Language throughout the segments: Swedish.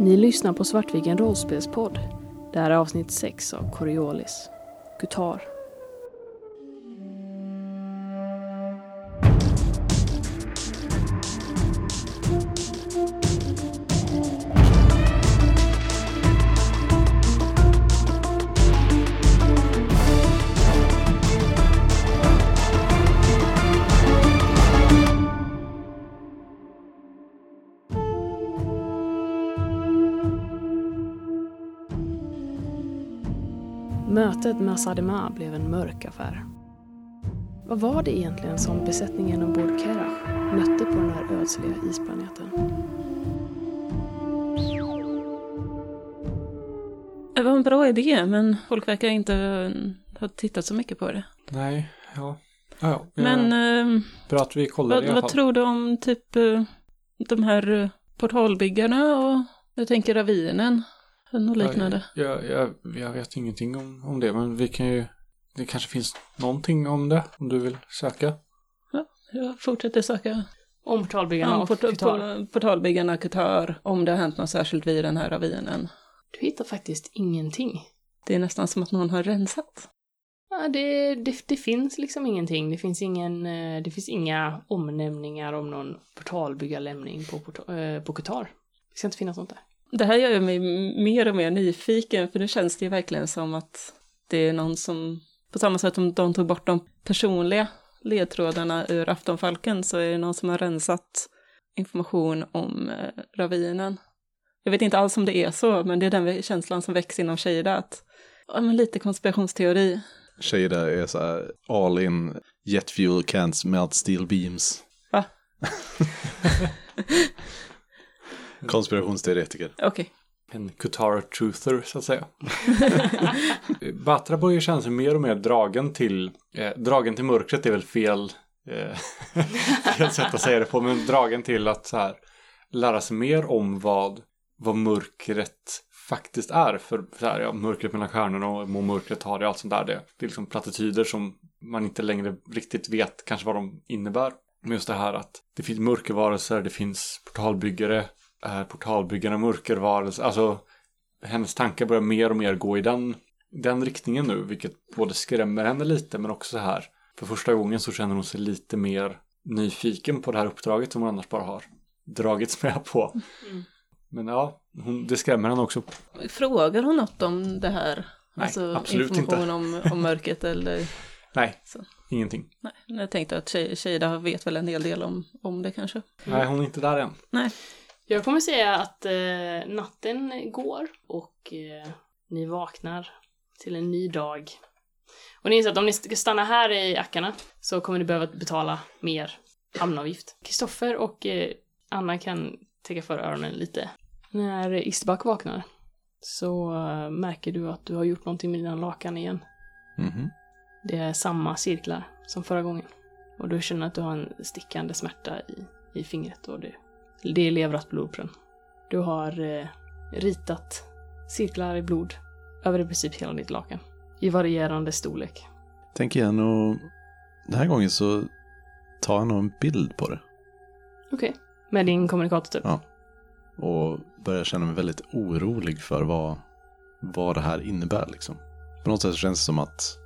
Ni lyssnar på Svartviken rollspelspodd. Det här är avsnitt 6 av Coriolis. Guitar. Mötet med Asadema blev en mörk affär. Vad var det egentligen som besättningen ombord Kerach mötte på den här ödsliga isplaneten? Det var en bra idé, men folk verkar inte ha tittat så mycket på det. Nej, ja. Ja, ja. Men eh, Bra att vi kollar vad, i alla vad fall. tror du om typ eh, de här eh, portalbyggarna och jag tänker ravinen? Något liknande. Jag, jag, jag vet ingenting om, om det, men vi kan ju... Det kanske finns någonting om det, om du vill söka. Jag fortsätter söka Om portalbyggarna om och port Qatar. por- portalbyggarna Qatar, om det har hänt något särskilt vid den här ravinen. Du hittar faktiskt ingenting. Det är nästan som att någon har rensat. Ja, det, det, det finns liksom ingenting. Det finns, ingen, eh, det finns inga omnämningar om någon portalbyggarlämning på, porta- eh, på Qatar. Det ska inte finnas något där. Det här gör mig mer och mer nyfiken, för nu känns det ju verkligen som att det är någon som, på samma sätt som de tog bort de personliga ledtrådarna ur Aftonfalken, så är det någon som har rensat information om eh, ravinen. Jag vet inte alls om det är så, men det är den känslan som väcks inom Shada, att ja, men lite konspirationsteori. Där är så här all in jet fuel can't melt steel beams. Va? Konspirationsteoretiker. Okej, En Qatar truther, så att säga. Batra börjar känna sig mer och mer dragen till... Eh, dragen till mörkret är väl fel, eh, fel sätt att säga det på, men dragen till att så här, lära sig mer om vad, vad mörkret faktiskt är. För så här, ja, mörkret mellan stjärnorna och må mörkret har det och allt sånt där. Det, det är liksom plattityder som man inte längre riktigt vet kanske vad de innebär. Men just det här att det finns mörkervarelser, det finns portalbyggare, är portalbyggarna mörkervarelser? Alltså, hennes tankar börjar mer och mer gå i den, den riktningen nu, vilket både skrämmer henne lite men också så här. För första gången så känner hon sig lite mer nyfiken på det här uppdraget som hon annars bara har dragits med på. Mm. Men ja, hon, det skrämmer henne också. frågar hon något om det här? Nej, alltså absolut information om, om mörkret eller? Nej, Så. ingenting. Nej, jag tänkte att Shada vet väl en hel del om, om det kanske. Nej, hon är inte där än. Nej. Jag kommer säga att eh, natten går och eh, ni vaknar till en ny dag. Och ni inser att om ni ska stanna här i Ackarna så kommer ni behöva betala mer hamnavgift. Kristoffer och eh, Anna kan täcka för öronen lite. När Isterback vaknar så eh, märker du att du har gjort någonting med dina lakan igen. Mhm. Det är samma cirklar som förra gången. Och du känner att du har en stickande smärta i, i fingret och det, det är på den. Du har eh, ritat cirklar i blod över i princip hela ditt lakan. I varierande storlek. Tänk igen och den här gången så tar jag nog en bild på det. Okej. Med din kommunikator typ? Ja. Och börjar känna mig väldigt orolig för vad, vad det här innebär liksom. På något sätt känns det som att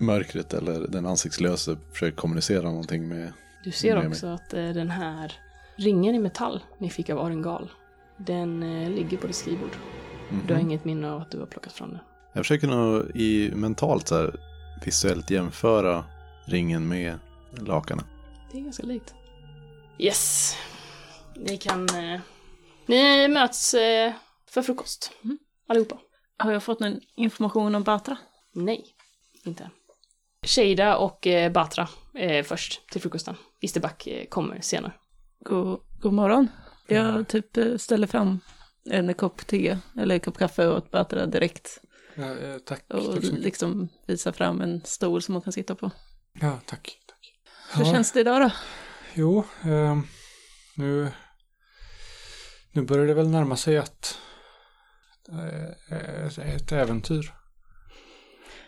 mörkret eller den ansiktslöse försöker kommunicera någonting med Du ser Med också att eh, den här ringen i metall ni fick av Arengal, den eh, ligger på ditt skrivbord. Du har Mhm. inget minne av att du har plockat fram den. Jag försöker nog i mentalt så här, visuellt jämföra ringen med lakanen. Det är ganska likt. Yes. Ni kan... Eh, ni möts eh, för frukost. Mm. Allihopa. Har jag fått någon information om Batra? Nej, inte. Shada och eh, Batra eh, först till frukosten. Isterback eh, kommer senare. God, god morgon. Jag typ eh, ställer fram en kopp te eller en kopp kaffe åt Batra direkt. Ja, eh, tack. Och tack liksom visar fram en stol som hon kan sitta på. Ja, tack. tack. Hur känns det idag då? Jo, ehm, nu, nu börjar det väl närma sig att eh, ett, ett äventyr.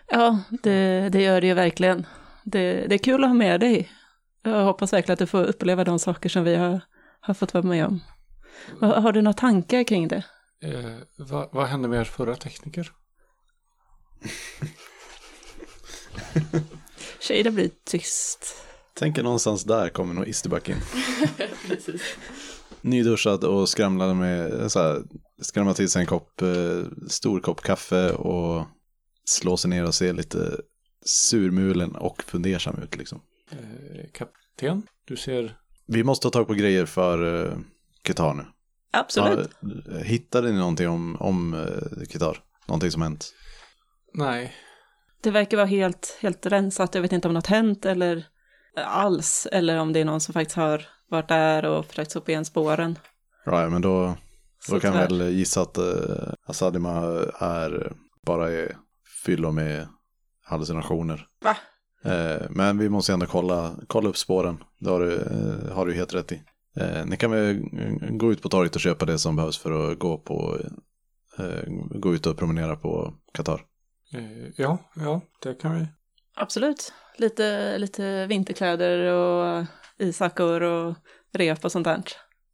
Ja, det, det gör det ju verkligen. Det, det är kul att ha med dig. Jag hoppas verkligen att du får uppleva de saker som vi har, har fått vara med om. Har, har du några tankar kring det? Eh, vad, vad hände med er förra tekniker? Shada blir tyst. Tänker någonstans där kommer nog Isterback in. Nyduschad och skramlade med, så här, skramlar till sig en kopp, eh, stor kopp kaffe och slår sig ner och ser lite surmulen och fundersam ut liksom. Eh, kapten, du ser... Vi måste ta tag på grejer för Qatar nu. Absolut. Ja, hittade ni någonting om, om Qatar? Någonting som hänt? Nej. Det verkar vara helt, helt rensat. Jag vet inte om något hänt eller alls. Eller om det är någon som faktiskt har varit där och försökt sopa igen spåren. Ja, ja, men då, då kan väl gissa att uh, Asadima är bara är fyllo med hallucinationer. Va? Eh, men vi måste ändå kolla, kolla upp spåren. Det har du, eh, har du helt rätt i. Eh, ni kan väl gå ut på torget och köpa det som behövs för att gå på gå ut och promenera på Qatar. Ja, ja, det kan vi. Absolut. Lite, lite vinterkläder och isackor och rep och sånt där.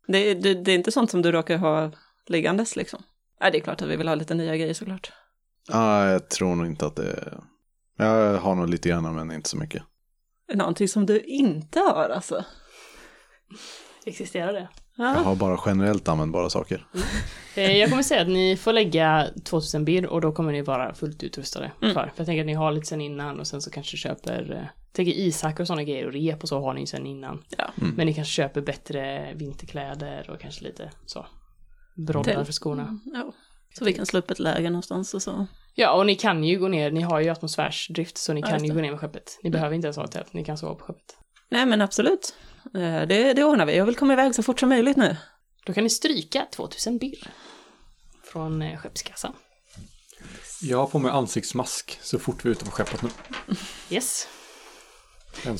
Det, det, det är inte sånt som du råkar ha liggandes liksom. Nej, det är klart att vi vill ha lite nya grejer såklart. Ah, jag tror nog inte att det Jag har nog lite grann men inte så mycket. Någonting som du inte har alltså. Existerar det? Jag Ja. har bara generellt användbara saker. Eh, Jag kommer säga att ni får lägga 2000 bir och då kommer ni vara fullt utrustade Mm. för. För jag tänker att ni har lite sen innan och sen så kanske köper, eh, jag tänker Isak och sådana grejer och rep och så har ni sen innan. Ja. Mm. Men ni kanske köper bättre vinterkläder och kanske lite så. Broddar Till- för skorna. Mm, Ja. Så vi kan slå upp ett läger någonstans och så. Ja, och ni kan ju gå ner, ni har ju atmosfärsdrift så ni Ja, kan ju gå ner med skeppet. Ni behöver inte ens ha ett tält, ni kan sova på skeppet. Nej men absolut. Eh, Det, det ordnar vi. Jag vill komma iväg så fort som möjligt nu. Då kan ni stryka 2000 bir. Från eh, skeppskassan. Jag har på mig ansiktsmask så fort vi är ute på skeppet nu. Yes.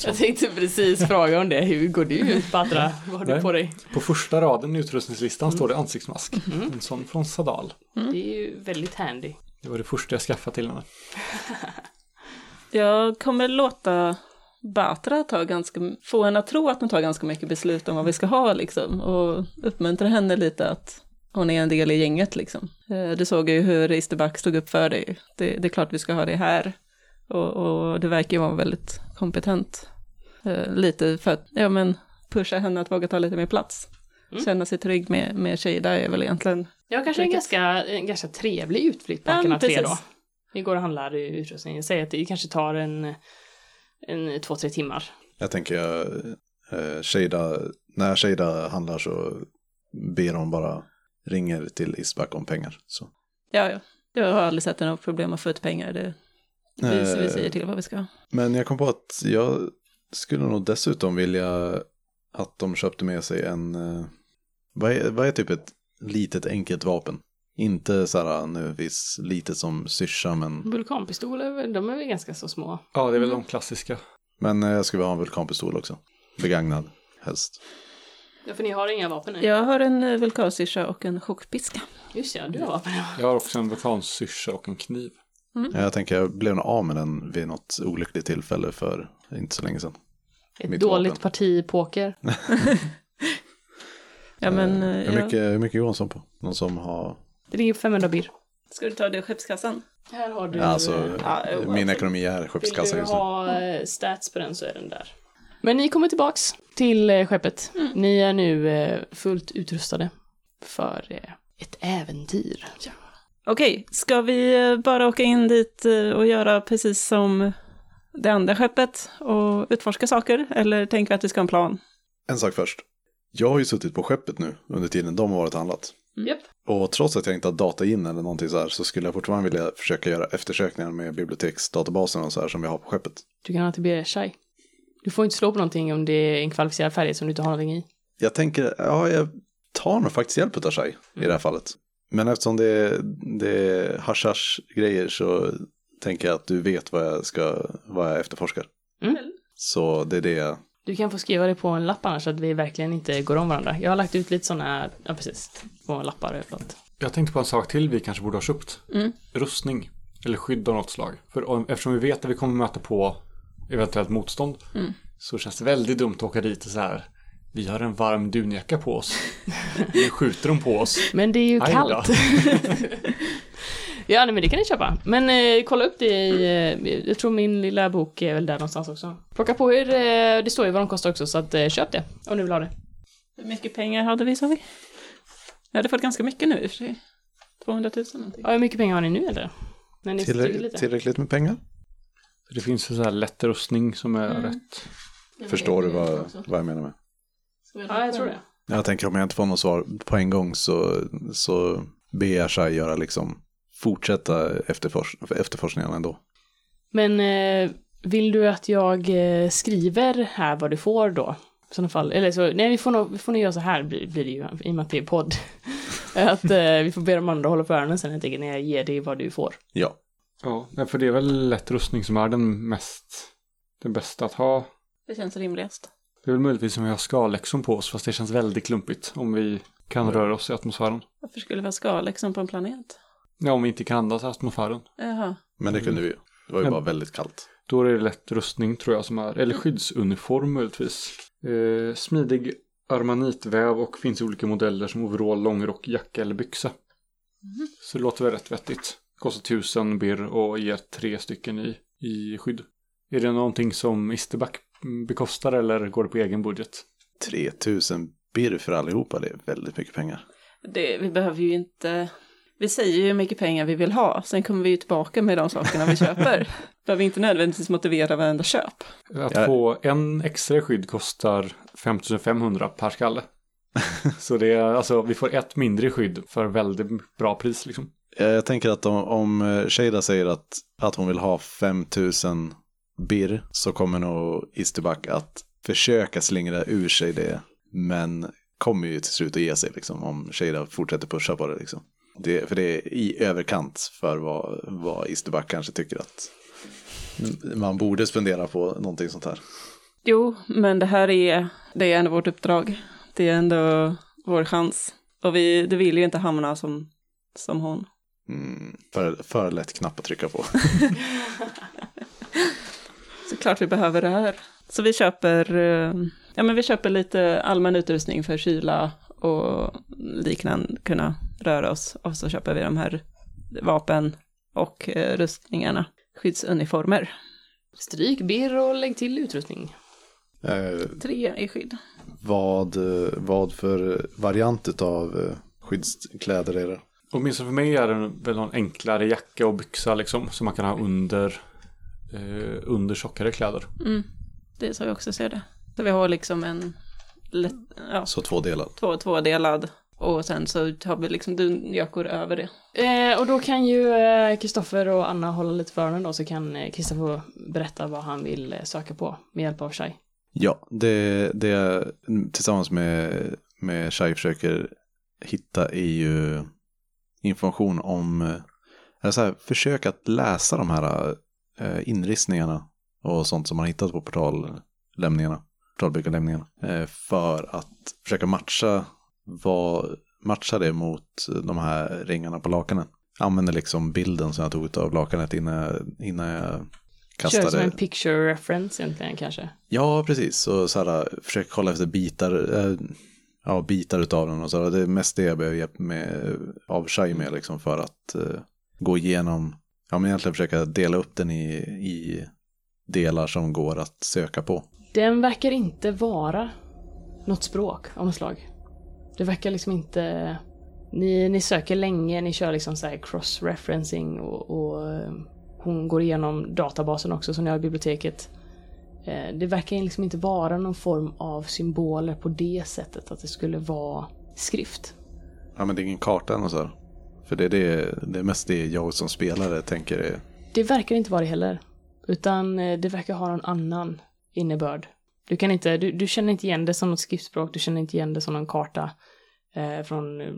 Jag tänkte precis fråga om det. Hur går du ut Batra? Vad har du Nej. på dig? På första raden i utrustningslistan står det ansiktsmask. En sån från Sadal. Det är ju väldigt handy. Det var det första jag skaffade till henne. Jag kommer låta Batra ta ganska, få henne att tro att hon tar ganska mycket beslut om vad vi ska ha liksom. Och uppmuntra henne lite att hon är en del i gänget liksom. Eh, Du såg ju hur Isterback stod upp för dig. Det, det är klart vi ska ha det här. Och, och det verkar ju vara väldigt kompetent. Eh, Lite för att, ja men, pusha henne att våga ta lite mer plats. Mm. Känna sig trygg med, med Shada är väl egentligen, Jag kanske är en ganska, en ganska trevlig utflykt på Ja, Arkarna 3 precis. då. Ni går och handlar i utrustning. Jag säger att det kanske tar en, en två, tre timmar. Jag tänker, eh, Shada, när Shada handlar så ber hon bara ringer till Isback om pengar. Så. ja ja. Jag har aldrig sett något problem att få ut pengar. Det, vi, Eh, vi säger till vad vi ska ha. Men jag kom på att jag skulle nog dessutom vilja att de köpte med sig en, eh, vad är, vad är typ ett litet enkelt vapen? Inte så här nödvändigtvis litet som syrsa men, Vulkanpistoler, de är väl ganska så små. Ja, det är väl Mm. de klassiska. men eh, jag skulle vilja ha en vulkanpistol också. Begagnad helst. Ja, för ni har inga vapen nu. Jag har en eh, vulkansyrsa och en chockpiska. Just ja, du har vapen. ja. Jag har också en vulkansyrsa och en kniv. Jag tänker jag blev nog av med den vid något olyckligt tillfälle för inte så länge sedan. Ett Mitt dåligt vapen. parti poker. Ja men, Eh, eh, hur, ja. mycket, hur mycket går en sån på? Någon som har, Det ligger på 500 bir. Ska du ta det i skeppskassan? Här har du... ja, alltså eh, Ja, min alltså. ekonomi är Vill skeppskassa du just nu. ha eh, stats på den så är den där. Men ni kommer tillbaks till skeppet. Ni är nu fullt utrustade för ett äventyr. Okej, ska vi bara åka in dit och göra precis som det andra skeppet och utforska saker? Eller tänker vi att vi ska ha en plan? En sak först. Jag har ju suttit på skeppet nu under tiden de har varit handlat. Japp. Och trots att jag inte har data in eller någonting så här så skulle jag fortfarande vilja försöka göra eftersökningar med biblioteksdatabasen och så här som vi har på skeppet. Du kan ha till Bereshai. Du får inte slå på någonting om det är en kvalificerad färdighet som du inte har någonting i. Jag tänker, ja jag tar nog faktiskt hjälp av Shai i det här fallet. Men eftersom det är, det är hashash grejer så tänker jag att du vet vad jag ska, vad jag efterforskar. Mm. Så det är det jag, Du kan få skriva det på en lapp annars så att vi verkligen inte går om varandra. Jag har lagt ut lite sådana, ja precis, på lappar överallt. Jag tänkte på en sak till vi kanske borde ha köpt. Mm. Rustning. Eller skydd av något slag. För om, eftersom vi vet att vi kommer möta på eventuellt motstånd. Mm. Så känns det väldigt dumt att åka dit och så här Vi har en varm dunjacka på oss. Nu skjuter de på oss. Men det är ju Aj kallt. ja, nej, men det kan ni köpa. Men eh, kolla upp det i, eh, jag tror min lilla bok är väl där någonstans också. Plocka på er, eh, det står ju vad de kostar också, så att eh, köp det om ni vill ha det. Hur mycket pengar hade vi sa vi? Jag hade fått ganska mycket nu i och för sig. 200 000 någonting. Ja, hur mycket pengar har ni nu eller? När ni Tillräck- lite? tillräckligt med pengar? Det finns ju så här lätt rustning som är Mm. rätt. Förstår du vad, vad jag menar med? Ja, jag tror det. Jag tänker om jag inte får något svar på en gång så, så ber jag Shai göra liksom fortsätta efterfors efterforskningen ändå. Men eh, vill du att jag eh, skriver här vad du får då? I sådana fall, eller så, nej vi får nog, vi får nog göra så här blir, blir det ju, i och med att det är podd. att eh, vi får be de andra hålla för öronen sen helt enkelt när jag ger dig vad du får. Ja, Ja, för det är väl lätt rustning som är den mest, den bästa att ha. Det känns rimligast. Det är väl möjligtvis om vi har skalläxon på oss, fast det känns väldigt klumpigt om vi kan röra oss i atmosfären. Varför skulle vi ha skal liksom på en planet? Ja, om vi inte kan andas i atmosfären. Jaha. men det kunde vi ju. Det var ju Men- bara väldigt kallt. Då är det lätt rustning tror jag som är, eller skyddsuniform möjligtvis. Eh, smidig armanitväv och finns i olika modeller som overall, långrock, jacka eller byxa. Så det låter väl rätt vettigt. Kostar tusen birr och ger tre stycken i, i skydd. Är det någonting som Isterback bekostar eller går det på egen budget? 3000 birr för allihopa, det är väldigt mycket pengar. Det, vi behöver ju inte... Vi säger ju hur mycket pengar vi vill ha, sen kommer vi ju tillbaka med de sakerna vi köper. behöver inte nödvändigtvis motivera varenda köp. Att få en extra skydd kostar 5500 per skalle. Så det är alltså, vi får ett mindre skydd för väldigt bra pris liksom. Eh, Jag tänker att om, om eh, Shada säger att, att hon vill ha 5000 birr så kommer nog Isterback att försöka slingra ur sig det. Men kommer ju till slut att ge sig liksom om Shada fortsätter pusha på det liksom. Det, för det är i överkant för vad, vad Isterback kanske tycker att man borde spendera på någonting sånt här. Jo, men det här är, det är ändå vårt uppdrag. Det är ändå vår chans. Och vi, det vill ju inte hamna som, som hon. Mm, för, för lätt knapp att trycka på. Så klart vi behöver det här. Så vi köper, eh, ja men vi köper lite allmän utrustning för kyla och liknande, kunna röra oss. Och så köper vi de här vapen och eh, rustningarna, skyddsuniformer. Stryk birr och lägg till utrustning. Eh, Tre i skydd. vad, eh, vad för variant av eh, skyddskläder är det? Åtminstone för mig är det väl någon enklare jacka och byxa liksom. Som man kan ha under, eh, under tjockare kläder. Mm. Det är så jag också ser det. Så vi har liksom en lätt, ja, Så tvådelad. två, tvådelad och sen så har vi liksom dunjackor över det. Eh, och då kan ju eh, Kristoffer och Anna hålla lite för öronen då så kan eh, Kristoffer berätta vad han vill eh, söka på med hjälp av Shai. Ja, det, det jag tillsammans med, med Shai försöker hitta är ju information om, eh, eller så här, försök att läsa de här eh, inristningarna och sånt som man hittat på portallämningarna, portalbyggarlämningarna, eh, för att försöka matcha, vad, matcha det mot de här ringarna på lakanen. Jag använder liksom bilden som jag tog av lakanet innan jag, innan jag Kör som kastade. en picture reference egentligen kanske. Ja, precis. Så, så här, försök kolla efter bitar, eh, ja, bitar utav den och så. Det är mest det jag behöver hjälp med, av Shai med liksom för att eh, gå igenom, ja men egentligen försöka dela upp den i, i delar som går att söka på. Den verkar inte vara något språk av något slag. Det verkar liksom inte... Ni, ni söker länge, ni kör liksom så här cross-referencing och, och eh, hon går igenom databasen också som ni har i biblioteket. Eh, Det verkar liksom inte vara någon form av symboler på det sättet att det skulle vara skrift. Ja men det är ingen karta eller så här. För det är, det, det är mest det jag som spelare tänker Det verkar inte vara det heller. Utan eh, det verkar ha någon annan innebörd. Du kan inte, du, du känner inte igen det som något skriftspråk, du känner inte igen det som någon karta eh, från eh,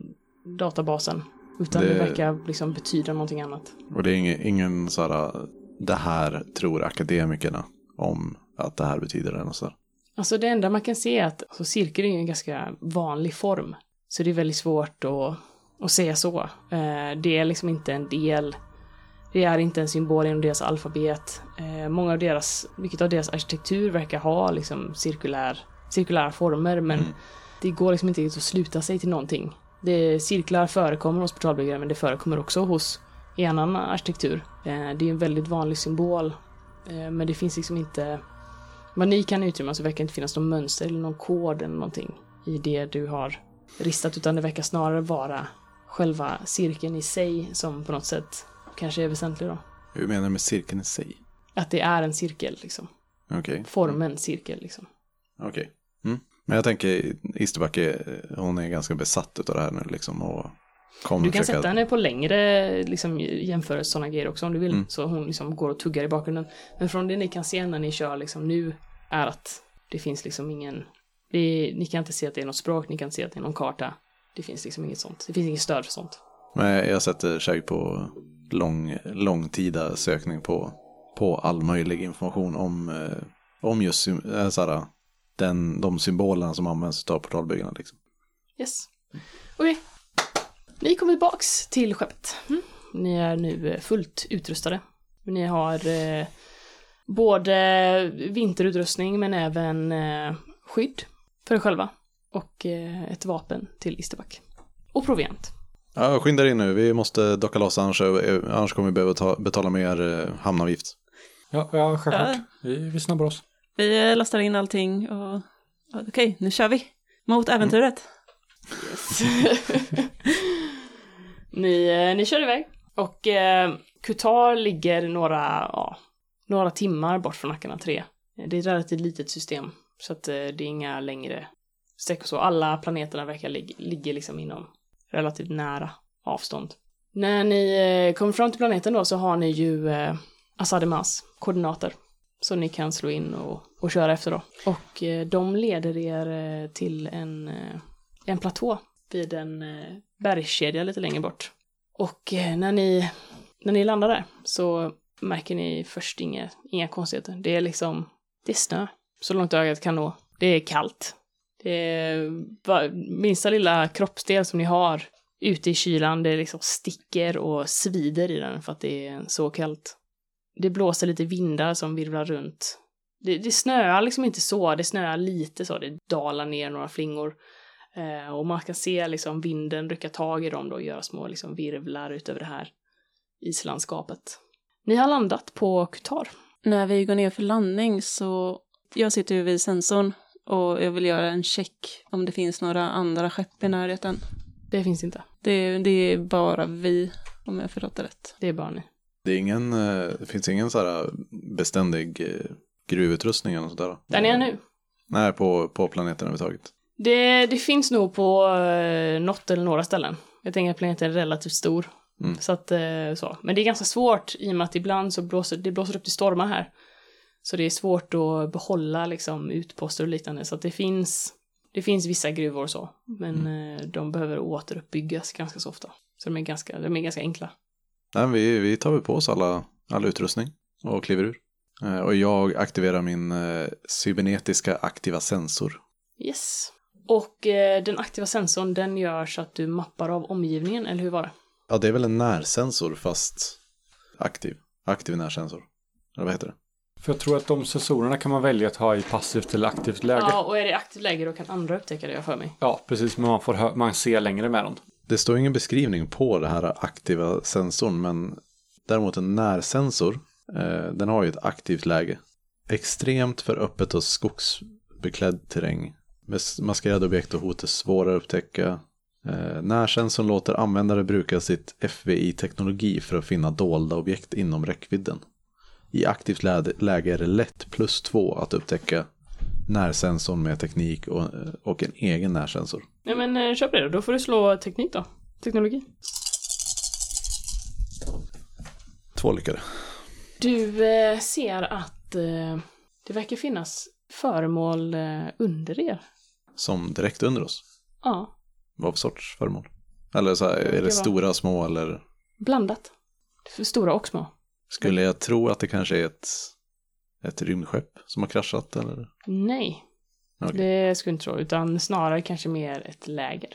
databasen. Utan det... Det- verkar liksom betyda någonting annat. och det är ingen, ingen så här, det här tror akademikerna om att det här betyder det och så här. Alltså det enda man kan se är att alltså, cirkel är en ganska vanlig form. Så det är väldigt svårt att, att säga så. Eh, det är liksom inte en del, det är inte en symbol inom deras alfabet. Eh, många av deras, mycket av deras arkitektur verkar ha liksom cirkulär, cirkulära former men Mm. det går liksom inte att sluta sig till någonting. Det cirklar förekommer hos portalbyggare men det förekommer också hos i annan arkitektur. Eh, det är en väldigt vanlig symbol eh, men det finns liksom inte vad ni kan utrymma så verkar det inte finnas någon mönster eller någon kod eller någonting i det du har ristat utan det verkar snarare vara själva cirkeln i sig som på något sätt kanske är väsentlig då. Hur menar du med cirkeln i sig? Att det är en cirkel liksom. Okej. Formen cirkel liksom. Okej. Mm. Men jag tänker Isterbacke, hon är ganska besatt av det här nu liksom och kommer Du kan försöka... sätta henne på längre liksom, jämförelse sådana grejer också om du vill. Mm. Så hon liksom går och tuggar i bakgrunden. Men från det ni kan se när ni kör liksom nu är att det finns liksom ingen... Det ni kan inte se att det är något språk, ni kan inte se att det är någon karta. Det finns liksom inget sånt. Det finns inget stöd för sånt. Men jag sätter Shag på lång, långtida sökning på, på all möjlig information om, eh, om just eh, såhär, den, de symbolerna som används av portalbyggarna. Liksom. Yes. Okej. Ni kommer tillbaks till skeppet. Mm. Ni är nu eh, fullt utrustade. Ni har eh, både vinterutrustning men även eh, skydd för er själva. Och eh, ett vapen till Isterback. Och proviant. Ja, skynda dig in nu, vi måste docka loss annars, annars kommer vi behöva ta, betala mer eh, hamnavgift. Ja, ja självklart. Ja. Vi, vi snabbar oss. Vi eh, lastar in allting och okej, nu kör vi. Mot äventyret. ni, eh, ni kör iväg. Och eh, Qatar ligger några, ja, några timmar bort från Akana 3. Det är ett relativt litet system. Så att eh, det är inga längre sträckor så. Alla planeterna verkar lig- ligga liksom inom relativt nära avstånd. När ni eh, kommer fram till planeten då så har ni ju eh, Asademas koordinater. Så ni kan slå in och, och köra efter då. Och eh, de leder er eh, till en, eh, en platå vid en eh, bergskedja lite längre bort. Och eh, när ni, när ni landar där så märker ni först inga, inga konstigheter. Det är liksom, det är snö. Så långt ögat kan nå. Det är kallt. Eh, minsta lilla kroppsdel som ni har ute i kylan, det liksom sticker och svider i den för att det är så kallt. Det blåser lite vindar som virvlar runt. Det, det snöar liksom inte så, det snöar lite så, det dalar ner några flingor. Eh, och man kan se liksom vinden rycka tag i dem då och göra små liksom virvlar utöver det här islandskapet. Ni har landat på Qatar. När vi går ner för landning så, jag sitter ju vid sensorn och jag vill göra en check om det finns några andra skepp i närheten. Det finns inte. Det, det är bara vi, om jag förstått det rätt. Det är bara ni. Det, är ingen, eh, det finns ingen så här beständig eh, gruvutrustning eller något sådär? Där ni är nu. Nej, på, på planeten överhuvudtaget. Det, det finns nog på eh, något eller några ställen. Jag tänker att planeten är relativt stor. Mm. Så att, eh, så. Men det är ganska svårt i och med att ibland så blåser det blåser upp till stormar här. Så det är svårt att behålla liksom utposter och liknande. Så att det finns, det finns vissa gruvor och så. Men eh, de behöver återuppbyggas ganska så ofta. Så de är ganska, de är ganska enkla. Nej, vi, vi tar väl på oss alla, all utrustning och kliver ur. Eh, Och jag aktiverar min eh, cybernetiska aktiva sensor. Yes. Och den aktiva sensorn den gör så att du mappar av omgivningen, eller hur var det? Ja, det är väl en närsensor fast aktiv. Aktiv närsensor. Eller vad heter det? För jag tror att de sensorerna kan man välja att ha i passivt eller aktivt läge. Ja, Ja, och är det aktivt läge då kan andra upptäcka det, jag för mig. precis. Men man, får man ser längre med dem. Det står ingen beskrivning på det här aktiva sensorn, men däremot en närsensor, eh, den har ju ett aktivt läge. Extremt för öppet och skogsbeklädd terräng. Mas- Maskerade objekt och hot är svåra att upptäcka. Eh, närsensorn låter användare bruka sitt FVI-teknologi för att finna dolda objekt inom räckvidden. I aktivt lä- läge är det lätt plus två att upptäcka närsensorn med teknik och, och en egen närsensor. Ja men eh, köp det då, då får du slå teknik då. Teknologi. Två lyckade. Du eh, ser att eh, det verkar finnas föremål eh, under er. Som direkt under oss. Ja, Vad för sorts föremål? Eller så här, är Det stora, små eller? blandat. Stora och små. Skulle jag tro att det kanske är ett, ett rymdskepp som har kraschat eller? Nej, Okej. det skulle jag inte tro, utan snarare kanske mer ett läger.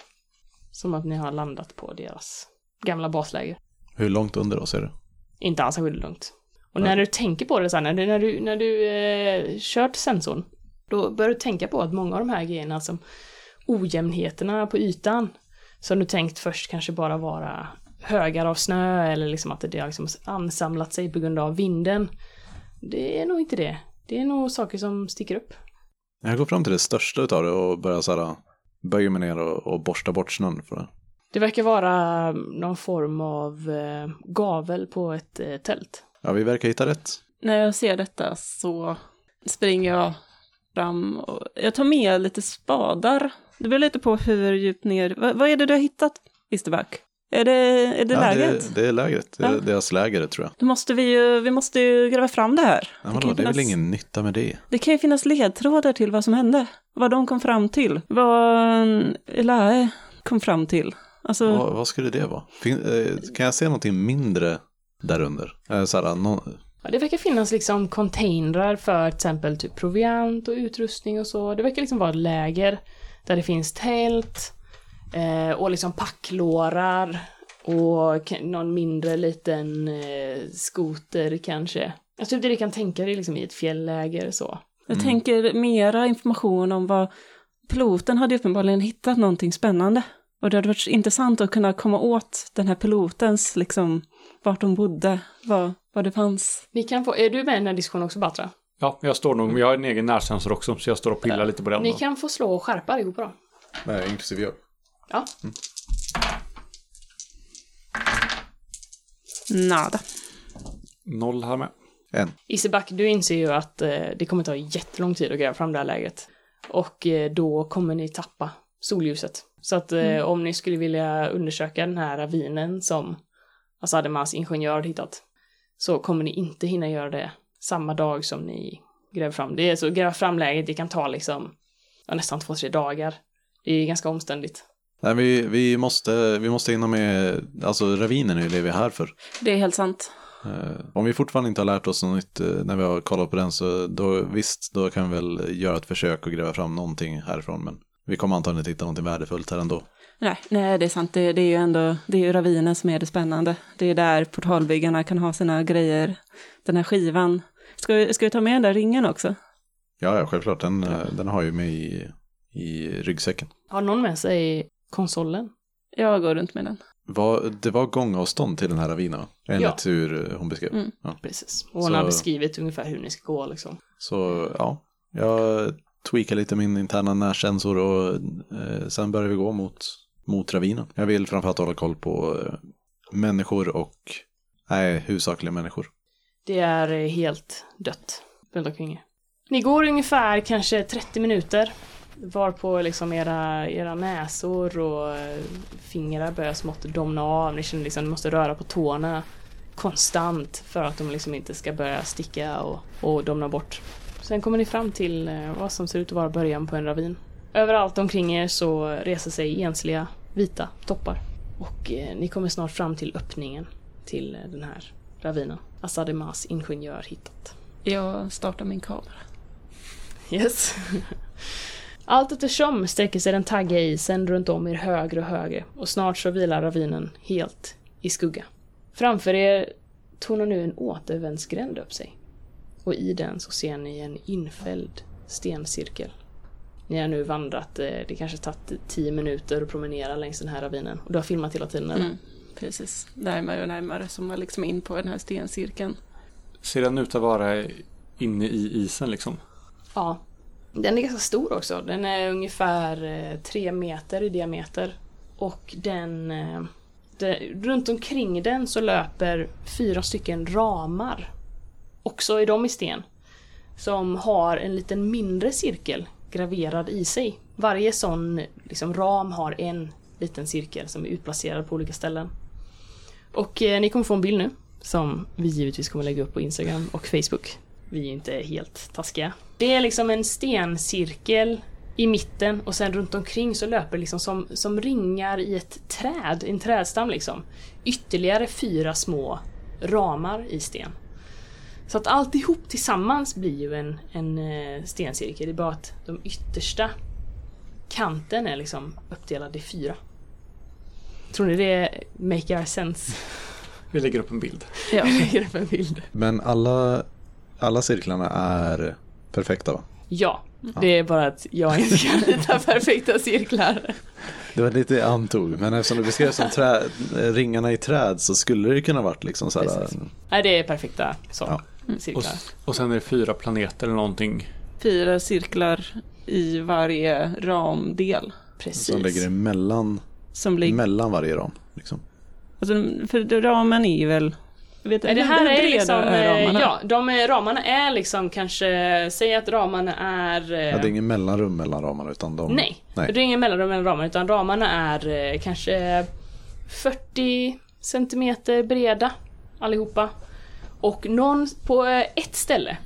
Som att ni har landat på deras gamla basläger. Hur långt under oss är det? Inte alls särskilt lugnt. Och Nej. när du tänker på det så här, när du, när du, när du eh, kört sensorn Då börjar du tänka på att många av de här grejerna som ojämnheterna på ytan som du tänkt först kanske bara vara högar av snö eller liksom att det har liksom ansamlat sig på grund av vinden. Det är nog inte det. Det är nog saker som sticker upp. Jag går fram till det största utav det och börjar så här, böjer mig ner och, och borsta bort snön för det. Det verkar vara någon form av eh, gavel på ett eh, tält. Ja, vi verkar hitta rätt. När jag ser detta så springer jag fram och jag tar med lite spadar. Det beror lite på hur djupt ner, vad, vad är det du har hittat, Isterback? Är det, är det ja, lägret? Det, det är lägret, det är Ja. deras läger tror jag. Då måste vi ju, vi måste ju gräva fram det här. Ja, kan vadå, ju det är väl finnas- ingen nytta med det. Det kan ju finnas ledtrådar till vad som hände. Vad de kom fram till. Vad Elae kom fram till. Alltså, Vad, vad skulle det vara? Fin, eh, kan jag se någonting mindre därunder? Eh, så här, nå- Ja, det verkar finnas liksom containrar för till exempel typ proviant och utrustning och så. Det verkar liksom vara ett läger där det finns tält eh, och liksom packlårar och någon mindre liten eh, skoter kanske. Jag tror det du kan tänka dig liksom i ett fjällläger så. jag tänker mera information om vad piloten hade uppenbarligen hittat någonting spännande. Och det hade varit intressant att kunna komma åt den här pilotens, liksom, vart de bodde, vad, vad det fanns. Ni kan få, är du med i den här diskussionen också Batra? Ja, jag står nog, jag har en egen närsensor också, så jag står och pillar lite på den. Ni då. kan få slå och skärpa allihopa då. Nej, inklusive jag. Ja. Nada. Noll här med. En. Iseback, du inser ju att eh, det kommer ta jättelång tid att gräva fram det här lägret. Och eh, då kommer ni tappa solljuset. Så att eh, om ni skulle vilja undersöka den här ravinen som Asademas ingenjör har hittat så kommer ni inte hinna göra det samma dag som ni gräver fram. Det är så, gräva fram läget, det kan ta liksom ja, nästan två, tre dagar. Det är ganska omständigt. Nej, vi, vi, måste, vi måste hinna med, alltså ravinen är ju det vi är här för. Det är helt sant. Eh, om vi fortfarande inte har lärt oss något nytt eh, när vi har kollat på den så då, visst, då kan vi väl göra ett försök och gräva fram någonting härifrån. Men vi kommer antagligen inte hitta någonting värdefullt här ändå. Nej, nej, det är sant. Det, det är ju ändå, det är ju ravinen som är det spännande. Det är där portalbyggarna kan ha sina grejer. Den här skivan. Ska vi, ska vi ta med den där ringen också? Ja, ja självklart. Den, eh, den har ju med i, i ryggsäcken. Har någon med sig konsolen? Jag går runt med den. Var, det var gångavstånd till den här ravinen? Enligt hur eh, hon beskrev. Mm. Ja. Precis. Och hon Så- har beskrivit ungefär hur ni ska gå liksom. Så ja, jag tweakar lite min interna närsensor och eh, sen börjar vi gå mot, mot ravinen. Jag vill framförallt hålla koll på eh, människor och, nej, huvudsakligen människor. Det är eh, helt dött runt omkring. Ni går ungefär kanske 30 minuter varpå liksom era, era näsor och eh, fingrar börjar smått domna av. Ni känner liksom att ni måste röra på tårna konstant för att de liksom inte ska börja sticka och, och domna bort. Sen kommer ni fram till eh, vad som ser ut att vara början på en ravin. Överallt omkring er så reser sig ensliga vita toppar. Och eh, ni kommer snart fram till öppningen till den här ravinen. Asademas ingenjör hittat. Jag startar min kamera. Yes. Allt eftersom sträcker sig den taggiga isen runt om er högre och högre och snart så vilar ravinen helt i skugga. Framför er tornar nu en återvändsgränd upp sig. Och i den så ser ni en infälld stencirkel. Ni har nu vandrat, eh, det kanske tagit 10 minuter att promenera längs den här ravinen. Och du har filmat hela tiden eller? Mm, precis. Närmare och närmare som man liksom in på den här stencirkeln. Ser den ut att vara inne i isen liksom? Ja. Den är ganska stor också. Den är ungefär eh, tre meter i diameter. Och den... Eh, det, runt omkring den så löper fyra stycken ramar. Också är de i sten. Som har en liten mindre cirkel graverad i sig. Varje sån liksom, ram har en liten cirkel som är utplacerad på olika ställen. Och eh, ni kommer få en bild nu. Som vi givetvis kommer lägga upp på Instagram och Facebook. Vi är inte helt taskiga. Det är liksom en stencirkel i mitten och sen runt omkring så löper liksom som, som ringar i ett träd, en trädstam liksom. Ytterligare fyra små ramar i sten. Så att alltihop tillsammans blir ju en, en eh, stencirkel. Det är bara att de yttersta kanten är liksom uppdelad i fyra. Tror ni det make our sense? Vi lägger upp en bild. Ja. Jag lägger upp en bild. Men alla, alla cirklarna är perfekta va? Ja, Det är bara att jag inte kan rita perfekta cirklar. Det var lite antog, men eftersom du beskrev som trä, ringarna i träd så skulle det ju kunna varit liksom så här. Precis. Nej, det är perfekta så, Ja. Och, cirklar. och sen är det fyra planeter eller någonting. Fyra cirklar i varje ramdel. Precis. Som ligger emellan, Som ligger... mellan varje ram. Liksom. Alltså, för ramen är väl... Vet, det här är liksom, ramarna? eh, ja, de är, ramarna är liksom kanske, säg att ramarna är... eh, Ja, det är ingen mellanrum mellan ramarna utan de... Nej, Nej. det är ingen mellanrum mellan ramarna utan ramarna är eh, kanske 40 centimeter breda allihopa. Och någon på ett ställe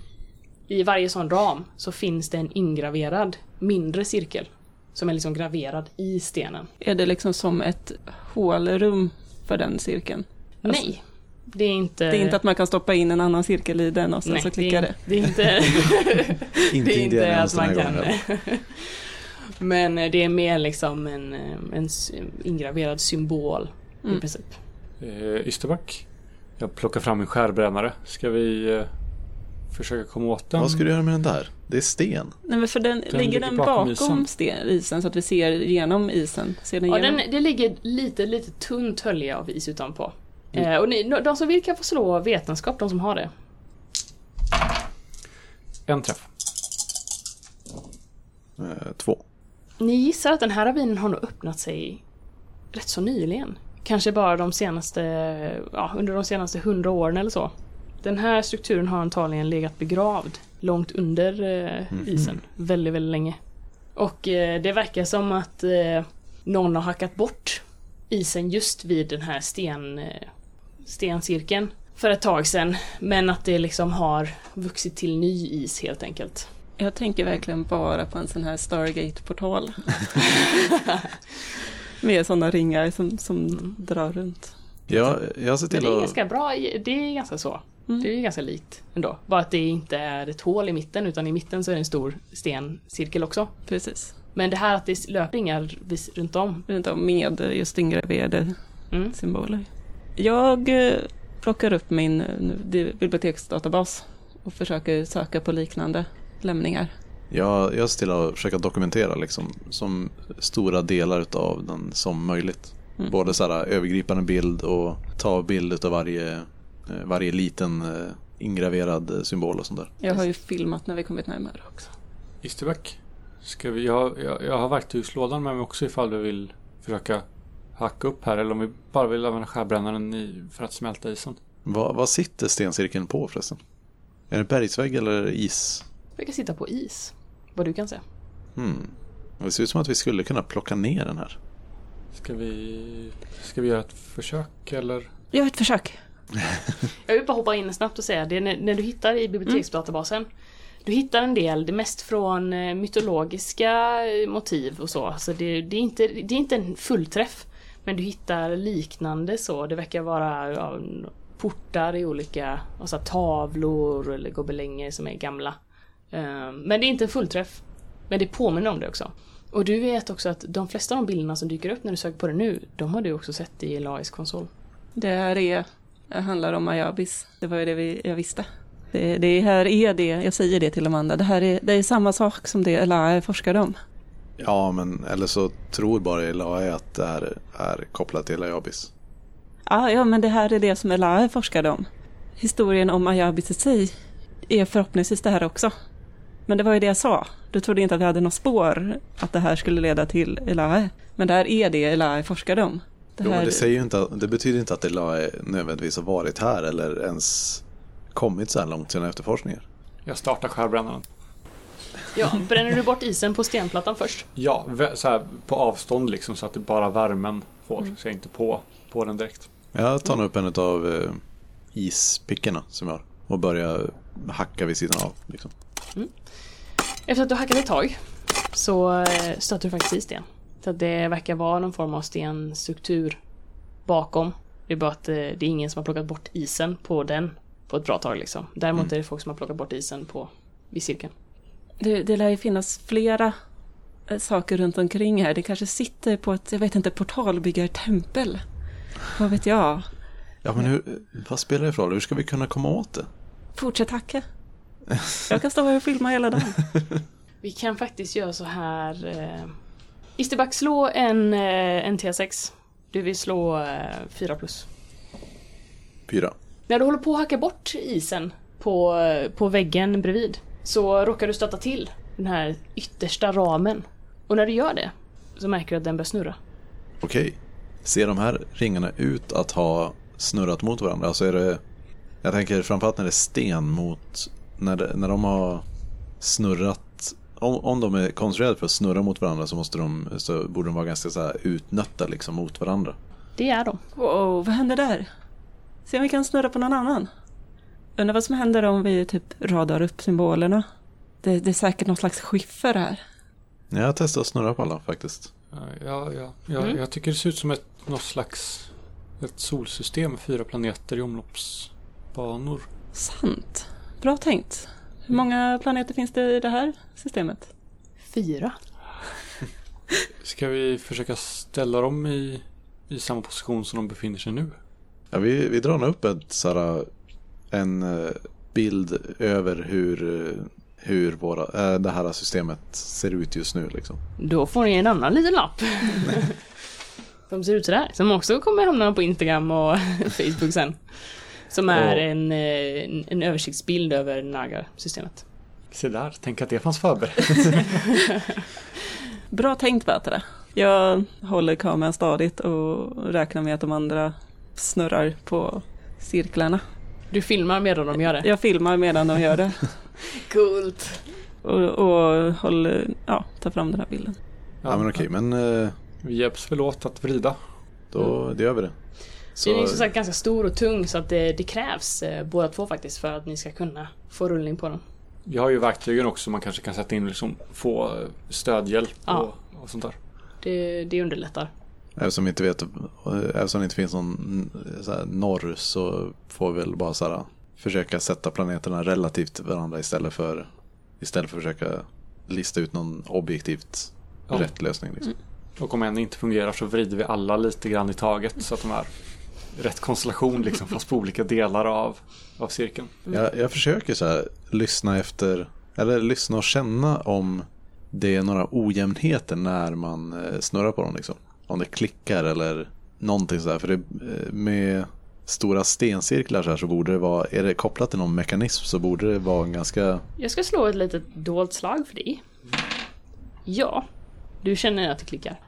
i varje sån ram så finns det en ingraverad mindre cirkel. Som är liksom graverad i stenen. Är det liksom som ett hålrum för den cirkeln? Alltså, Nej, det är inte... Det är inte att man kan stoppa in en annan cirkel i den och sen Nej, så klickar det. det. är inte... Det är inte att man kan... Men eh, det är mer liksom en, eh, en ingraverad symbol i Mm. princip. Eh, Ysterback. Jag plockar fram min skärbrännare. Ska vi eh, försöka komma åt den? Vad ska du göra med den där? Det är sten. Nej, men för den, Den ligger den bakom bakom, isen. sten, isen så att vi ser igenom isen? Ser den Ja, igenom? den, det ligger lite, lite tunt hölje av is utanpå. Eh, och ni, de som vill kan få slå vetenskap, de som har det. En träff. Eh, två. Ni gissar att den här ravinen har nog öppnat sig rätt så nyligen. Kanske bara de senaste, ja, under de senaste hundra åren eller så. Den här strukturen har antagligen legat begravd långt under eh, isen väldigt, väldigt länge. Och eh, det verkar som att eh, någon har hackat bort isen just vid den här sten, eh, stencirkeln för ett tag sedan. Men att det liksom har vuxit till ny is helt enkelt. Jag tänker verkligen bara på en sån här Stargate-portal. Med sådana ringar som, som drar runt. Jag, jag ser Men till det är att... ganska bra, det är ganska så. Mm. Det är ganska likt ändå. Bara att det inte är ett hål i mitten utan i mitten så är det en stor stencirkel också. Precis. Men det här att det löper ringar vis- runt om. Runt om med just ingraverade Mm. symboler. Jag eh, plockar upp min eh, biblioteksdatabas och försöker söka på liknande lämningar. Jag, jag ser till att försöka dokumentera liksom, som stora delar av den som möjligt. Mm. Både så här, övergripande bild och ta bild av varje, eh, varje liten ingraverad symbol och sånt där. Jag har ju filmat när vi kommit närmare också. Ska vi, jag, jag, jag har verktygslådan med mig också ifall du vill försöka hacka upp här eller om vi bara vill använda skärbrännaren i, för att smälta isen. Vad, vad sitter stencirkeln på förresten? Är det bergsvägg eller is? Verkar sitta på is. Vad du kan se. Hmm. Det ser ut som att vi skulle kunna plocka ner den här. Ska vi, ska vi göra ett försök eller? Gör ett försök. Jag vill bara hoppa in snabbt och säga det när, när du hittar i biblioteksdatabasen. Du hittar en del, det mest från eh, mytologiska eh, motiv och så. Alltså det, det, är inte, det är inte en fullträff. Men du hittar liknande så. Det verkar vara ja, portar i olika alltså tavlor eller gobelänger som är gamla. Eh, Men det är inte en fullträff. Men det påminner om det också. Och du vet också att de flesta av de bilderna som dyker upp när du söker på det nu, de har du också sett i Lais konsol. Det här är, det handlar om Ayabis. Det var ju det vi, jag visste. Det, det här är det, jag säger det till Amanda, det här är, det är samma sak som det LAI forskade om. Ja, men eller så tror bara Elae att det här är kopplat till Ayabis. Ja, ja, men det här är det som Elae forskade om. Historien om Ayabis i sig är förhoppningsvis det här också. Men det var ju det jag sa. Du trodde inte att vi hade något spår att det här skulle leda till Elae. Men det här är det Elae forskade om. Det Jo, här, men det, säger ju inte, det betyder inte att Elae nödvändigtvis har varit här eller ens kommit så här långt sina efterforskningar. Jag startar skärbrännaren. Ja, bränner du bort isen på stenplattan först? Ja, så här på avstånd liksom så att det bara värmen får. Så jag inte på, på den direkt. Jag tar nog upp en av eh, ispickorna som jag har och börjar hacka vid sidan av. Liksom. Efter att du hackat ett tag så eh, stöter du faktiskt i sten. Så att det verkar vara någon form av stenstruktur bakom. Det är bara att eh, det är ingen som har plockat bort isen på den på ett bra tag liksom. Däremot är det folk som har plockat bort isen på vid cirkeln. Det, det lär ju finnas flera eh, saker runt omkring här. Det kanske sitter på ett, jag vet inte, portalbyggartempel. Vad vet jag? Ja, men hur, vad spelar det för roll? Hur ska vi kunna komma åt det? Fortsätt hacka. Jag kan stå här och filma hela dagen. Vi kan faktiskt göra så här. Eh... Isterback, slå en, eh, en T6. Du vill slå eh, 4 plus. Fyra. När du håller på att hacka bort isen på, eh, på väggen bredvid så råkar du stöta till den här yttersta ramen. Och när du gör det så märker du att den börjar snurra. Okej. Ser de här ringarna ut att ha snurrat mot varandra? Alltså är det... Jag tänker framförallt när det är sten mot... När, det, när de har snurrat... Om, om de är konstruerade för att snurra mot varandra så, måste de, så borde de vara ganska så här utnötta liksom mot varandra. Det är de. Wow, vad händer där? Se om vi kan snurra på någon annan. Undrar vad som händer om vi typ radar upp symbolerna. Det, det är säkert någon slags skiffer här. Jag testar att snurra på alla faktiskt. Ja, ja, ja, Mm. Jag tycker det ser ut som ett, något slags ett solsystem med fyra planeter i omloppsbanor. Sant. Bra tänkt. Hur många planeter finns det i det här systemet? Fyra. Ska vi försöka ställa dem i, i samma position som de befinner sig nu? Ja, vi, vi drar nog upp ett, så här, en eh, bild över hur, eh, hur våra, eh, det här systemet ser ut just nu. Liksom. Då får ni en annan liten lapp. Som ser ut sådär. Som också kommer hamna på Instagram och Facebook sen. Som är Och- en, en, en översiktsbild över Nagar-systemet. Se där, tänk att det fanns förberett. Bra tänkt Batra. Jag håller kameran stadigt och räknar med att de andra snurrar på cirklarna. Du filmar medan de gör det. Jag filmar medan de gör det. Coolt. Och, och håller, ja, tar fram den här bilden. Ja, men okej, men eh, Vi hjälps väl åt att vrida. då det gör vi det. Den är ju som sagt ganska stor och tung så att det, det krävs eh, båda två faktiskt för att ni ska kunna få rullning på den. Vi har ju verktygen också man kanske kan sätta in liksom få stödhjälp Ja. och, och sånt där. Det, det underlättar. Eftersom vi inte vet, eftersom det inte finns någon så här, norr så får vi väl bara så här, försöka sätta planeterna relativt varandra istället för, istället för att försöka lista ut någon objektivt Ja. rätt lösning. Liksom. Och om en inte fungerar så vrider vi alla lite grann i taget så att de är rätt konstellation liksom fast på olika delar av, av cirkeln. Jag, jag försöker så här lyssna efter, eller lyssna och känna om det är några ojämnheter när man eh, snurrar på dem. Liksom. Om det klickar eller någonting sådär. För det, eh, med stora stencirklar så här så borde det vara, är det kopplat till någon mekanism så borde det vara en ganska, Jag ska slå ett litet dolt slag för dig. Ja, du känner att det klickar.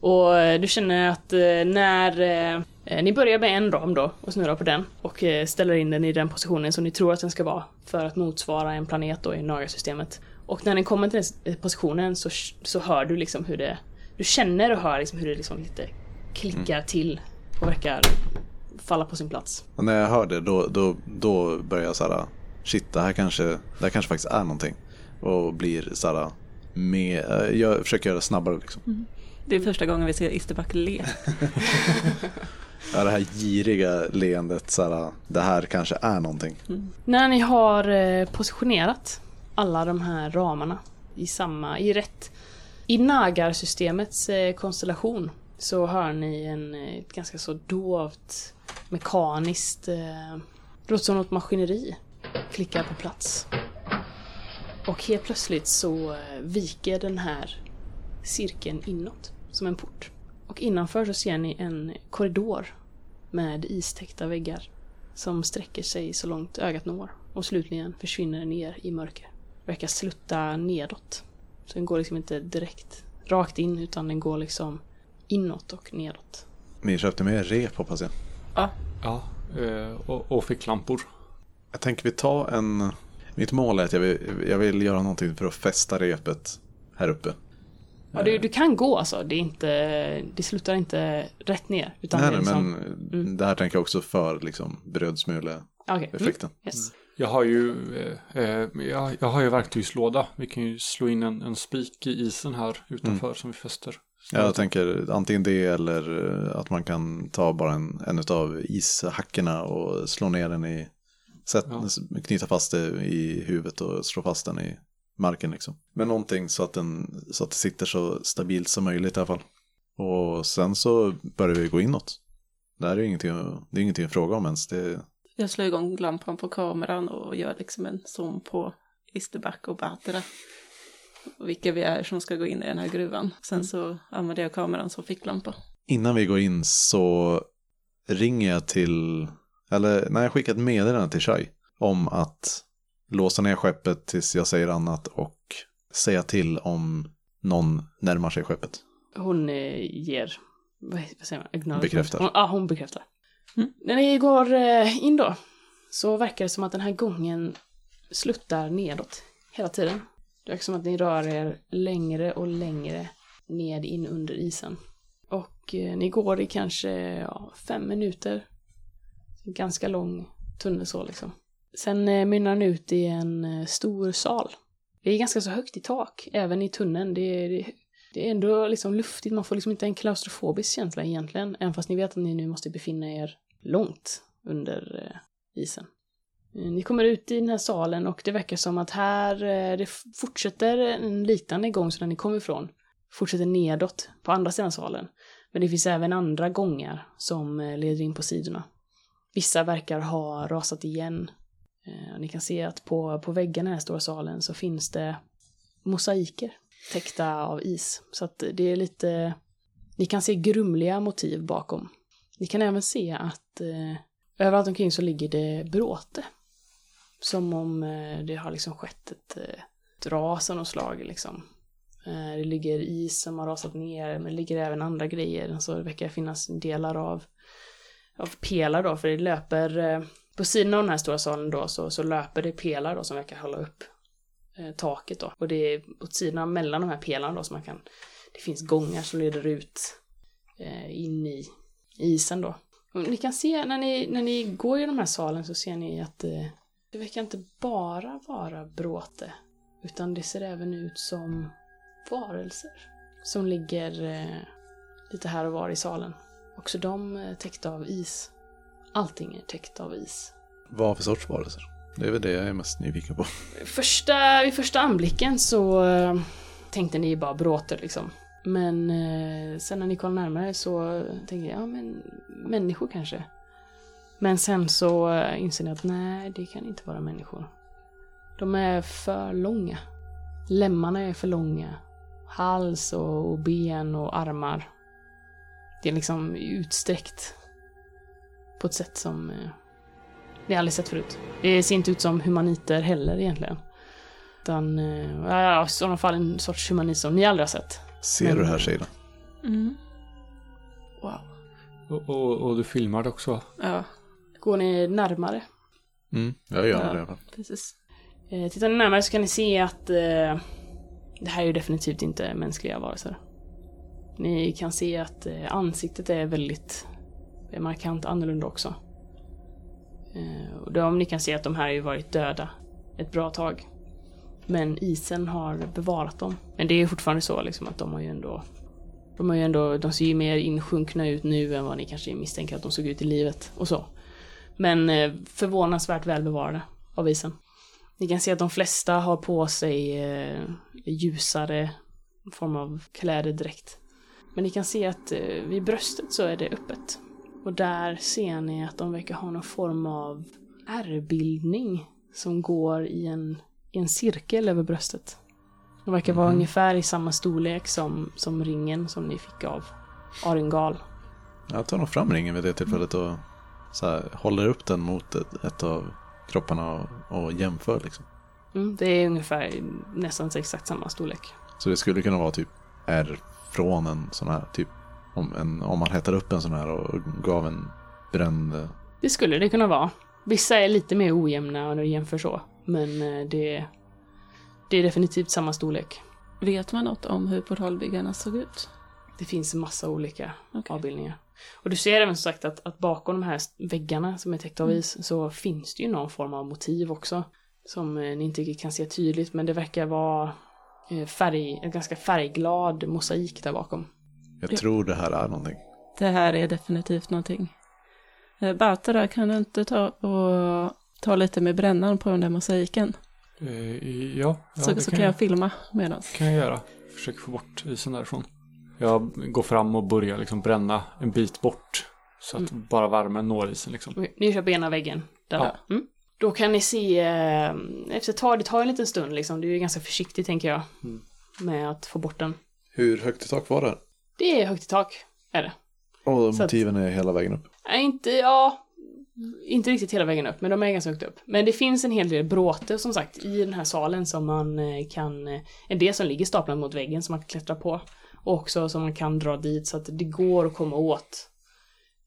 Och eh, du känner att eh, när ni börjar med en ram då och snurrar på den och ställer in den i den positionen som ni tror att den ska vara för att motsvara en planet då i Naga-systemet. Och när den kommer till den positionen så, så hör du liksom hur det... Du känner och hör liksom hur det liksom lite klickar till och verkar falla på sin plats. och när jag hör det då, då, då börjar jag så här, shit det här kanske, det här kanske faktiskt är någonting. Och blir så här, med, eh, jag försöker göra det snabbare liksom. Det är första gången vi ser Isterback le. Ja, det här giriga leendet, så här, det här kanske är någonting. När ni har eh, positionerat alla de här ramarna i samma, i rätt, i Nagar-systemets eh, konstellation så hör ni en eh, ett ganska så dovt mekaniskt, eh, det låter som något maskineri klickar på plats. Och helt plötsligt så eh, viker den här cirkeln inåt, som en port. Och innanför så ser ni en korridor med istäckta väggar som sträcker sig så långt ögat når och slutligen försvinner ner i mörker. Verkar slutta nedåt. Så den går liksom inte direkt rakt in utan den går liksom inåt och nedåt. Ni köpte med rep hoppas jag. Ja, eh, och, och ficklampor. Jag tänker vi tar en... Mitt mål är att jag vill, jag vill göra någonting för att fästa repet här uppe. Ja, du, du kan gå alltså, det är inte, det slutar inte rätt ner. Utan Nej, det liksom, men det här tänker jag också för liksom brödsmule-effekten. Okej. Mm. Yes. Jag har ju, eh, eh, jag, jag har ju verktygslåda. Vi kan ju slå in en, en spik i isen här utanför som vi fäster. Jag tänker antingen det eller eh, att man kan ta bara en, en av ishackorna och slå ner den i... Sätt, Ja. Knyta fast det i huvudet och slå fast den i marken liksom. Men någonting så att, den, så att det sitter så stabilt som möjligt i alla fall. Och sen så börjar vi gå inåt. Det här är ju ingenting, det är ingenting att fråga om ens. Det, Jag slår igång lampan på kameran och gör liksom en zoom på Isterback och Batra. vilka vi är som ska gå in i den här gruvan. Sen så använder jag kameran som ficklampa. Innan vi går in så ringer jag till, eller när jag skickar ett meddelande till Shai om att låsa ner skeppet tills jag säger annat och säga till om någon närmar sig skeppet. Hon eh, ger, vad, säger man? Acknowledgement. Bekräftar. Hon, ja, hon bekräftar. Mm. När ni går eh, in då så verkar det som att den här gången sluttar nedåt hela tiden. Det verkar som att ni rör er längre och längre ned in under isen. Och eh, ni går i kanske ja, fem minuter. Ganska lång tunnel så liksom. Sen eh, mynnar den ut i en stor sal. Det är ganska så högt i tak, även i tunneln. Det är, det, det är ändå liksom luftigt, man får liksom inte en klaustrofobisk känsla egentligen. Även fast ni vet att ni nu måste befinna er långt under eh, isen. Eh, ni kommer ut i den här salen och det verkar som att här, eh, det fortsätter en liknande gång som där ni kom ifrån. Fortsätter nedåt på andra sidan salen. Men det finns även andra gångar som leder in på sidorna. Vissa verkar ha rasat igen. Ni kan se att på, på väggarna i den här stora salen så finns det mosaiker täckta av is. Så att det är lite... Ni kan se grumliga motiv bakom. Ni kan även se att eh, överallt omkring så ligger det bråte. Som om eh, det har liksom skett ett, eh, ett ras av något slag liksom. Eh, det ligger is som har rasat ner, men det ligger även andra grejer. Så det verkar finnas delar av, av pelare då, för det löper eh, på sidan av den här stora salen då så, så löper det pelare då som verkar hålla upp eh, taket då. Och det är åt sidan mellan de här pelarna då som man kan, det finns gångar som leder ut eh, in i isen då. Ni kan se när ni, när ni går i de här salen så ser ni att eh, det verkar inte bara vara bråte. Utan det ser även ut som varelser. Som ligger eh, lite här och var i salen. Också de eh, täckta av is. Allting är täckt av is. Vad för sorts varelser? Det är väl det jag är mest nyfiken på. Första, vid första anblicken så eh, tänkte ni bara bråte liksom. Men eh, sen när ni kollar närmare så tänkte jag, ja men människor kanske. Men sen så inser ni att nej, det kan inte vara människor. De är för långa. Lemmarna är för långa. Hals och, och ben och armar. Det är liksom utsträckt. På ett sätt som eh, ni aldrig sett förut. Det ser inte ut som humaniter heller egentligen. Utan, eh, ja, i sådana fall en sorts humanit som ni aldrig har sett. Ser Men- du här Sheila? Mm. Wow. Och, och, och du filmar det också? Ja, Går ni närmare, Mm, jag gör Ja. det i alla fall. precis. eh, tittar ni närmare så kan ni se att eh, det här är ju definitivt inte mänskliga varelser. Ni kan se att eh, ansiktet är väldigt är markant annorlunda också. Eh, och de, ni kan se att de här har ju varit döda ett bra tag. Men isen har bevarat dem. Men det är fortfarande så liksom att de har ju ändå de har ju ändå, de ser ju mer insjunkna ut nu än vad ni kanske misstänker att de såg ut i livet och så. Men eh, förvånansvärt väl bevarade av isen. Ni kan se att de flesta har på sig eh, ljusare form av kläder direkt. Men ni kan se att eh, vid bröstet så är det öppet. Och där ser ni att de verkar ha någon form av ärrbildning som går i en, i en cirkel över bröstet. De verkar vara ungefär i samma storlek som, som ringen som ni fick av Aringal. Jag tar nog fram ringen vid det tillfället och så här, håller upp den mot ett, ett av kropparna och, och jämför liksom. Mm, det är ungefär nästan exakt samma storlek. Så det skulle kunna vara typ R från en sån här, typ om, en, om man hettar upp en sån här och gav en bränd... eh, Det skulle det kunna vara. Vissa är lite mer ojämna när du jämför så. Men eh, det, det är definitivt samma storlek. Vet man något om hur portalbyggarna såg ut? Det finns en massa olika Okej. avbildningar. Och du ser även som sagt att, att bakom de här väggarna som är täckta av is så finns det ju någon form av motiv också. Som eh, ni inte kan se tydligt men det verkar vara eh, färg, en ganska färgglad mosaik där bakom. Jag Ja. tror det här är någonting. Det här är definitivt någonting. Batara, kan du inte ta och ta lite med brännan på den där mosaiken? Eh, ja, ja så så kan, kan jag jag, filma medan. kan jag göra. Försöker få bort isen därifrån. Jag går fram och börjar liksom bränna en bit bort. Så att bara värmen når isen liksom. Ni kör på ena väggen. Där. Ja. Mm. Då kan ni se, eh, efter ett tag, det tar en liten stund liksom, du är ganska försiktig tänker jag. Mm. med att få bort den. Hur högt i tak var det? Det är högt i tak, är det. Och Så att- motiven är hela vägen upp. Nej, inte, ja, inte riktigt hela vägen upp, men de är ganska högt upp. Men det finns en hel del bråte som sagt i den här salen som man eh, kan, eh, en del som ligger staplad mot väggen som man kan klättra på. Och också som man kan dra dit så att det går att komma åt.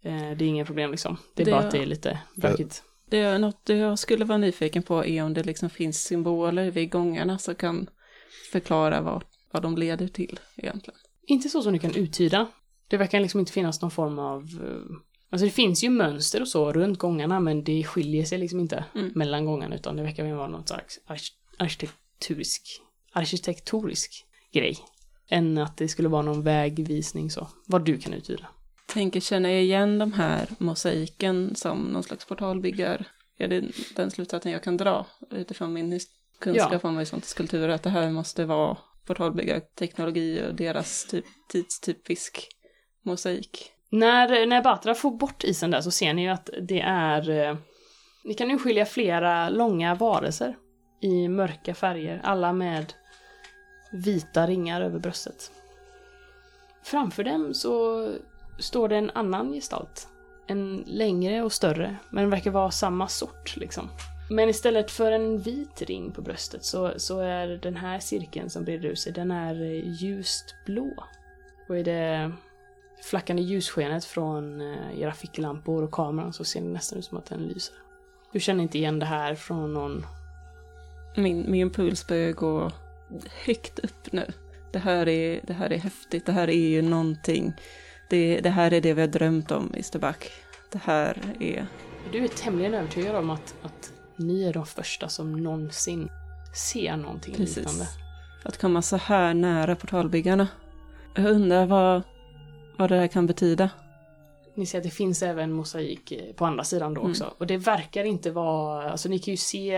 Eh, Det är inga problem liksom. Det är Det- bara att det är lite bökigt. Det är något jag skulle vara nyfiken på är om det liksom finns symboler vid gångarna som kan förklara vad, vad de leder till egentligen. Inte så som du kan uttyda. Det verkar liksom inte finnas någon form av... Alltså det finns ju mönster och så runt gångarna men det skiljer sig liksom inte Mm. mellan gångarna utan det verkar vara någon slags arkitekturisk, arkitektorisk grej. Än att det skulle vara någon vägvisning så. Vad du kan uttyda. Tänker känna igen de här mosaiken som någon slags portalbyggar. Är det den slutsatsen jag kan dra utifrån min kunskap om horisontens kultur att det här måste vara portalbyggarteknologi och deras typ, tidstypisk mosaik. När, när Batra får bort isen där så ser ni ju att det är... eh, Ni kan urskilja flera långa varelser i mörka färger, alla med vita ringar över bröstet. Framför dem så står det en annan gestalt. En längre och större, men den verkar vara samma sort liksom. Men istället för en vit ring på bröstet så, så är den här cirkeln som breder ut sig, den är ljust blå. Och är det flackande ljusskenet från eh, era ficklampor och kameran så ser det nästan ut som att den lyser. Du känner inte igen det här från någon... Min, min puls börjar gå högt upp nu. Det här är, det här är häftigt, det här är ju någonting. Det, det här är det vi har drömt om, Mr. Buck. Det här är... Du är tämligen övertygad om att, att ni är de första som någonsin ser någonting liknande. Precis. Att komma så här nära portalbyggarna. Jag undrar vad, vad det här kan betyda. Ni ser att det finns även mosaik på andra sidan då Mm. också. Och det verkar inte vara, alltså ni kan ju se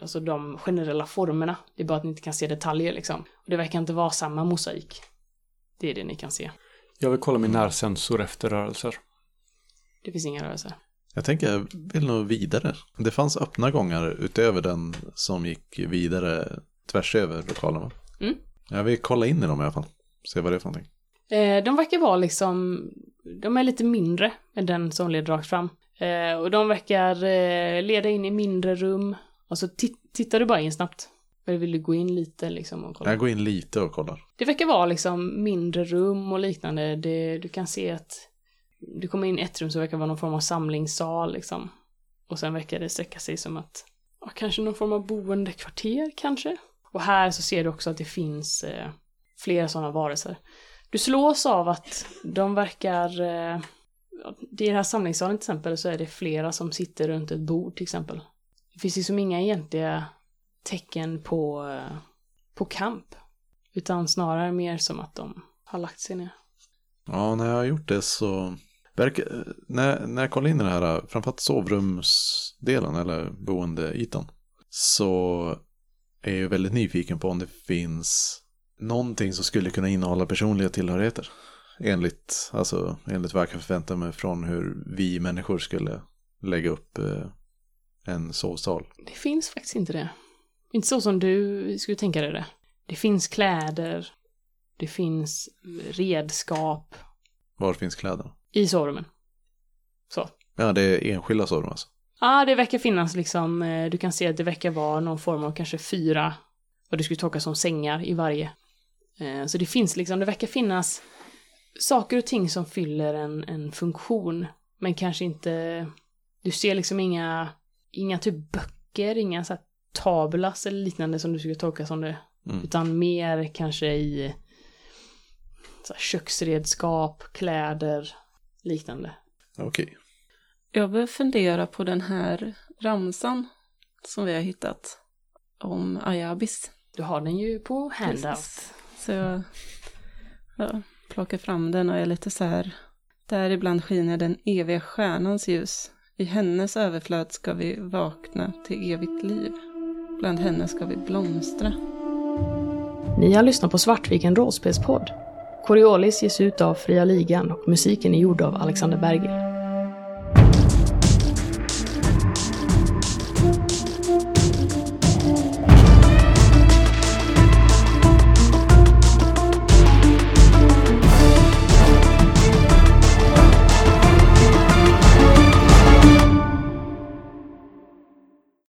alltså de generella formerna. Det är bara att ni inte kan se detaljer liksom. Och det verkar inte vara samma mosaik. Det är det ni kan se. Jag vill kolla min närsensor efter rörelser. Det finns inga rörelser. Jag tänker, jag vill nog vidare. Det fanns öppna gångar utöver den som gick vidare tvärs över lokalen va? Mm. Jag vill kolla in i dem i alla fall. Se vad det är för någonting. Eh, de verkar vara liksom, de är lite mindre än den som leder rakt fram. Eh, och de verkar eh, leda in i mindre rum. Och så tit- tittar du bara in snabbt. Eller vill du gå in lite liksom och kolla? Jag går in lite och kollar. Det verkar vara liksom mindre rum och liknande. Det, du kan se att du kommer in i ett rum så verkar vara någon form av samlingssal liksom. Och sen verkar det sträcka sig som att, ja, kanske någon form av boendekvarter kanske. Och här så ser du också att det finns eh, flera sådana varelser. Du slås av att de verkar, eh, i den här samlingssalen till exempel så är det flera som sitter runt ett bord till exempel. Det finns liksom inga egentliga tecken på, eh, på kamp. Utan snarare mer som att de har lagt sig ner. Ja, när jag har gjort det så... När, när jag kollar in i det här, framförallt sovrumsdelen eller boendeytan, så är jag väldigt nyfiken på om det finns någonting som skulle kunna innehålla personliga tillhörigheter. Enligt, alltså, enligt vad jag kan förvänta mig från hur vi människor skulle lägga upp eh, en sovsal. Det finns faktiskt inte det. Inte så som du skulle tänka dig det. Det finns kläder. Det finns redskap Var finns kläderna? i sovrummen. Så. Ja, det är enskilda sovrum alltså. Ja, det verkar finnas liksom, eh, du kan se att det verkar vara någon form av kanske fyra, vad du skulle tolka som sängar i varje. Eh, Så det finns liksom, det verkar finnas saker och ting som fyller en, en funktion, men kanske inte, du ser liksom inga, inga typ böcker, inga så här tabelas eller liknande som du skulle tolka som det, Mm. utan mer kanske i så här, köksredskap, kläder, liknande. Okej. Jag börjar fundera på den här ramsan som vi har hittat om Ayabis. Du har den ju på handout. Precis. Så jag ja, plockar fram den och är lite så här. Där ibland skiner den eviga stjärnans ljus. I hennes överflöd ska vi vakna till evigt liv. Bland henne ska vi blomstra. Ni har lyssnat på Svartviken rollspelspodd. Coriolis ges ut av Fria Ligan och musiken är gjord av Alexander Berger.